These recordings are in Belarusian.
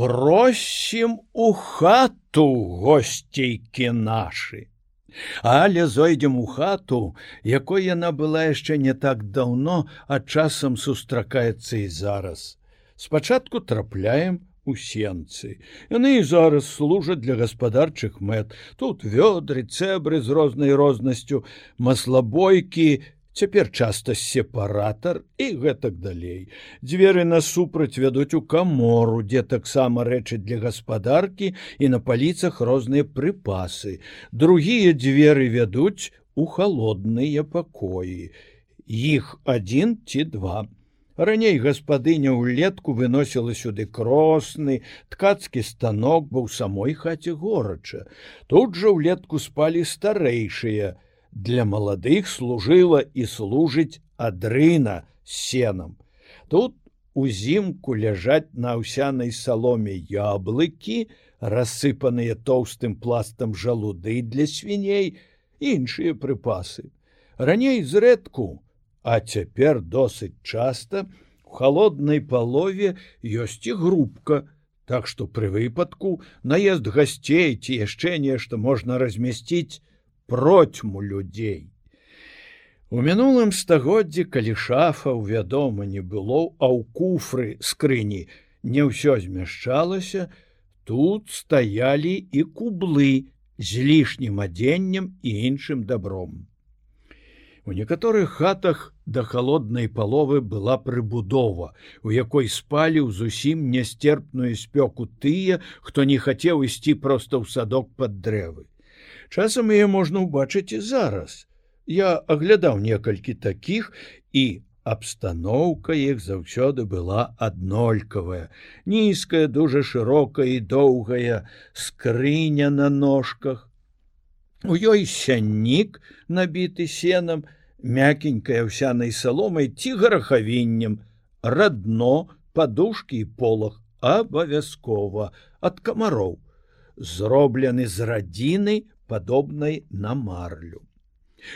просім у хату госцейкі нашы. Але зойдзем у хату, якой яна была яшчэ не так даўно, а часам сустракаецца і зараз. Спачатку трапляем у сенцы. Яны і зараз служаць для гаспадарчых мэт. Тут вёдры, цэбры з рознай рознасцю, маслабойкі, цяпер часта сепаратар і гэтак далей. Дзверы насупраць вядуць у камору, дзе таксама рэчы для гаспадаркі і на паліцах розныя прыпасы. Другія дзверы вядуць у халодныя пакоі. Іх адзін ці два. Раней гаспадыня ўлетку выносіла сюды кросны, ткацкі станок быў самой хаце горача. Тут жа ўлетку спалі старэйшыя, для маладых служыла і служыць адрына сенам. Тут узімку ляжаць на аўсянай саломе яблыкі, рассыпаныя тоўстым пластам жалуды для свіней, іншыя прыпасы. Раней зрэдку, а цяпер досыць часта у холоднай палове ёсць і групка, Так што пры выпадку наезд гасцей ці яшчэ нешта можна размясціць процьму людзей. У мінулым стагоддзі, калі шафа вядома не было, а ў куфры скрыні не ўсё змяшчалася, тут стаялі і кублы з лішнім адзеннем і іншым добром. У некаторых хатах да холоднай паловы была прыбудова, у якой спалі ў зусім нястерпную спёку тыя, хто не хацеў ісці проста ў садок пад дрэвы. Часам яе можна ўбачыць і зараз. Я аглядаў некалькі такіх і абстаноўка іх заўсёды была аднолькавая, нізкая, дужа шырокая і доўгая скрыня на ножках. У ёй сяннік, набіты сенам, мякенькая ўсянай саломай ці гарахавіннем, радно, падушкі і полах. Абавязкова. Ад камароў, зроблены з радзіны падобнай на марлю.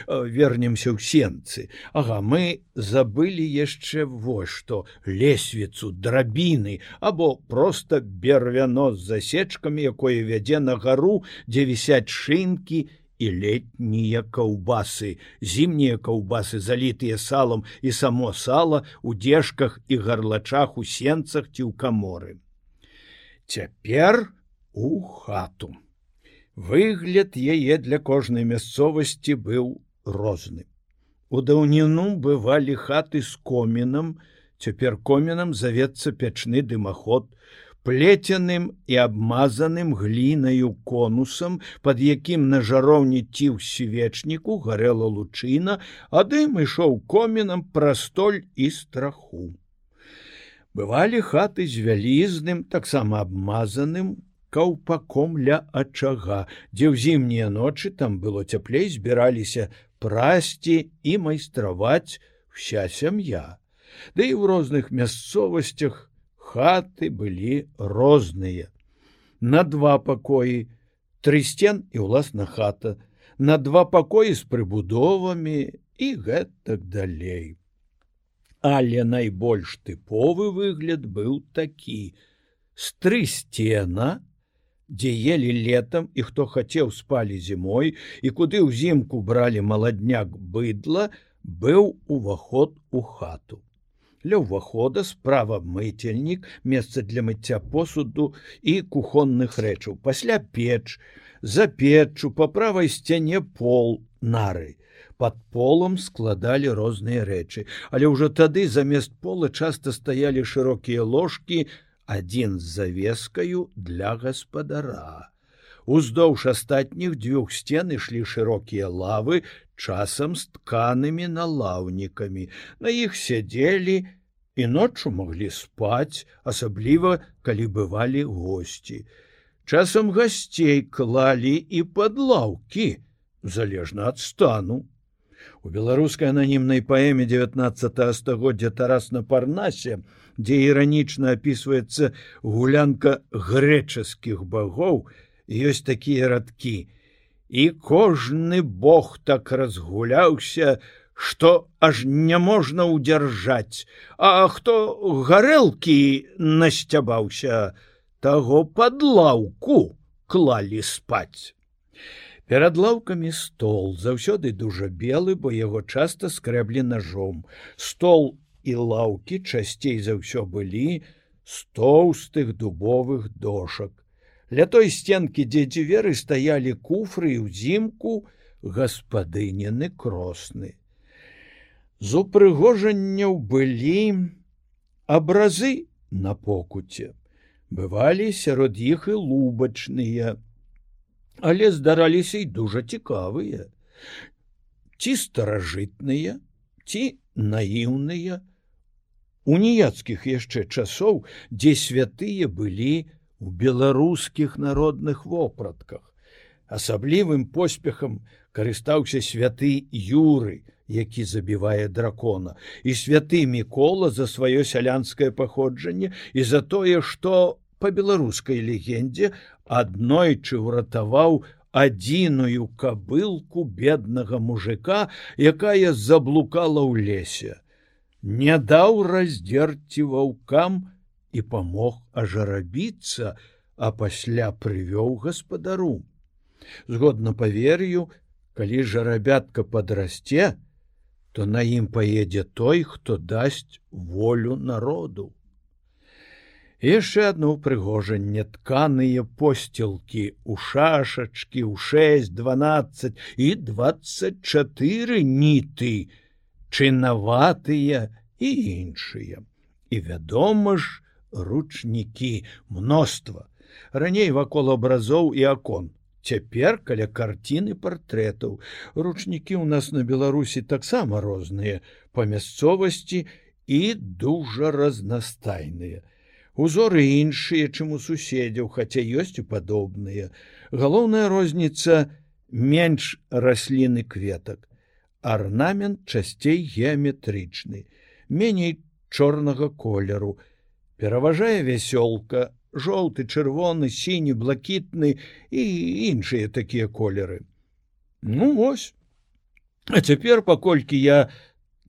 Э, вернемся ў сенцы. Ага, мы забылі яшчэ вось што лесвіцу драбіны або проста бервяно з засечкамі, якое вядзе на гару, дзе вісяць шынкі і летнія каўбасы, зімнія каўбасы залітыя салам і само сала у дзежках і гарлачах у сенцах ці ў каморы. Цяпер у хату. Выгляд яе для кожнай мясцовасці быў розны. У даўніну бывалі хаты з комінам, цяпер комінам завецца пячны дымаход, плецяным і абмазаным глінаю конусам, пад якім на жароўні ці ў свечніку гарэла лучына, а дым ішоў комінам прастоль і страху. Бывалі хаты з вялізным, таксама абмазаным каўпаком ля ачага, дзе ў зімнія ночы там было цяплей збіраліся прасці і майстраваць вся сям'я. Ды і ў розных мясцовасцях хаты былі розныя. На два пакоі, тры сцен і ўласна хата, на два пакоі з прыбудовамі і гэтак далей. Але найбольш тыповы выгляд быў такі: з тры сцена, дзе ели летом і хто хацеў спалі зімой і куды ўзімку бралі маладняк быдла быў уваход у хату. Ля ўвахода справа мыцельнік месца для мыцця посуду і кухонных рэчаў пасля печ за печчу по правай сцяне пол нары. Под полом складалі розныя рэчы. Але ўжо тады замест пола часта стаялі шырокія ложкі адзін з завескаю для гаспадара. Уздоўж астатніх дзвюх сцен ішлі шырокія лавы, часам з тканымі налаўнікамі. На іх сядзелі і ноччу маглі спаць, асабліва, калі бывалі госці. Часам гасцей клалі і пад лаўкі, залежна ад стану. У беларускай ананімнай паэме 19 стагоддзя Тарас на парнасе, дзе іранічна апісваецца гулянка грэчаскіх багоў, ёсць такія радкі. І кожны бог так разгуляўся, што аж няможна ўдзяржаць, А хто гарэлкі насцябаўся, таго пад лаўку клалі спаць. Перад лаўкамі стол заўсёды дужа белы, бо яго часта скрэблі ножом. Стол і лаўкі часцей за ўсё былі з тоўстых дубовых дошак. Ля той сценкі, дзе дзверы стаялі куфры і ўзімку гаспадынены кросны. З упрыгожанняў былі абразы на покуце. Бывалі сярод іх і лубачныя, але здараліся і дужа цікавыя, ці старажытныя, ці наіўныя. У ніяцкіх яшчэ часоў, дзе святыя былі у беларускіх народных вопратках. Асаблівым поспехам карыстаўся святы Юры, які забівае дракона, і святы Мікола за сваё сялянскае паходжанне і за тое, што па беларускай легендзе аднойчы ўратаваў адзіную кабылку беднага мужика, якая заблукала ў лесе, не даў раздзерці ваўкам і памог ажарабіцца, а пасля прывёў гаспадару. Згодна павер'ю, калі жарабятка падрасце, то на ім паедзе той, хто дасць волю народу яшчэ одно ўпрыгожанне тканыя посцілкі у шашачкі ў 6 12 і 24 ніты чынаватыя і іншыя. І вядома ж ручнікі мноства. Раней вакол абразоў і акон цяпер каля карціны партрэтаў. Ручнікі ў нас на беларусі таксама розныя па мясцовасці і дужа разнастайныя узоры іншыя чым у суседзяў хаця ёсць і падобныя. Галоўная розніца менш расліны кветак. Арнамент часцей геаметрычны меней чорнага колеру. Пераважае вясёлка жоўты чырвоны сіні блакітны і іншыя такія колеры. Ну ось а цяпер паколькі я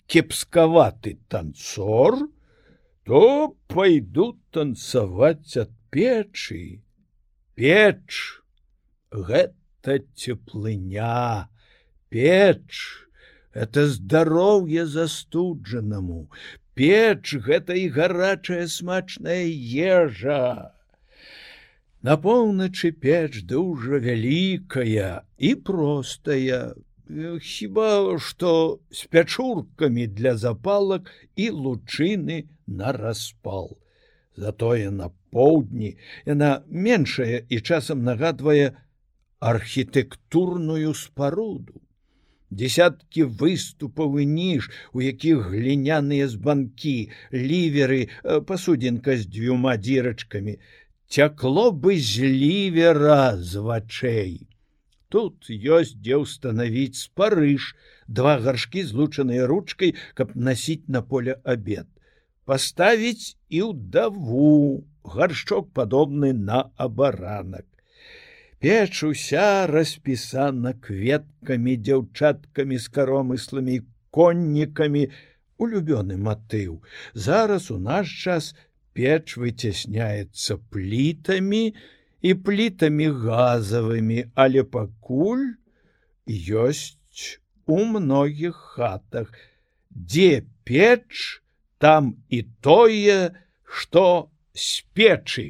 кепскаваты танцор то пойду танцаваць ад печы. Печ гэта цеплыня. Печ это здароўе застуджанаму. Печ гэта і гарачая смачная ежа. На поўначы печ дужа вялікая і простая. Хіба што з пячуркамі для запалак і лучыны на распал. Затое на поўдні яна меншая і часам нагадвае архітэктурную спаруду. Десяткі выступаў і ніж, у якіх гліняныя збанкі, ліверы, пасудзінка з дзвюма дзірачкамі, цякло бы з лівера з вачэй. Тут ёсць дзе ўстанавіць спарыж, два гаршкі злучаныя ручкай, каб насіць на поле абед. Паставіць і ўдаву гаршчок падобны на абаранак. Печ уся распісана кветкамі, дзяўчаткамі з каромысламі, коннікамі, улюбёны матыў. Зараз у наш час печ выцясняецца плітамі, і плітамі газавымі, але пакуль ёсць у многіх хатах, дзе печ, там і тое, што з печы.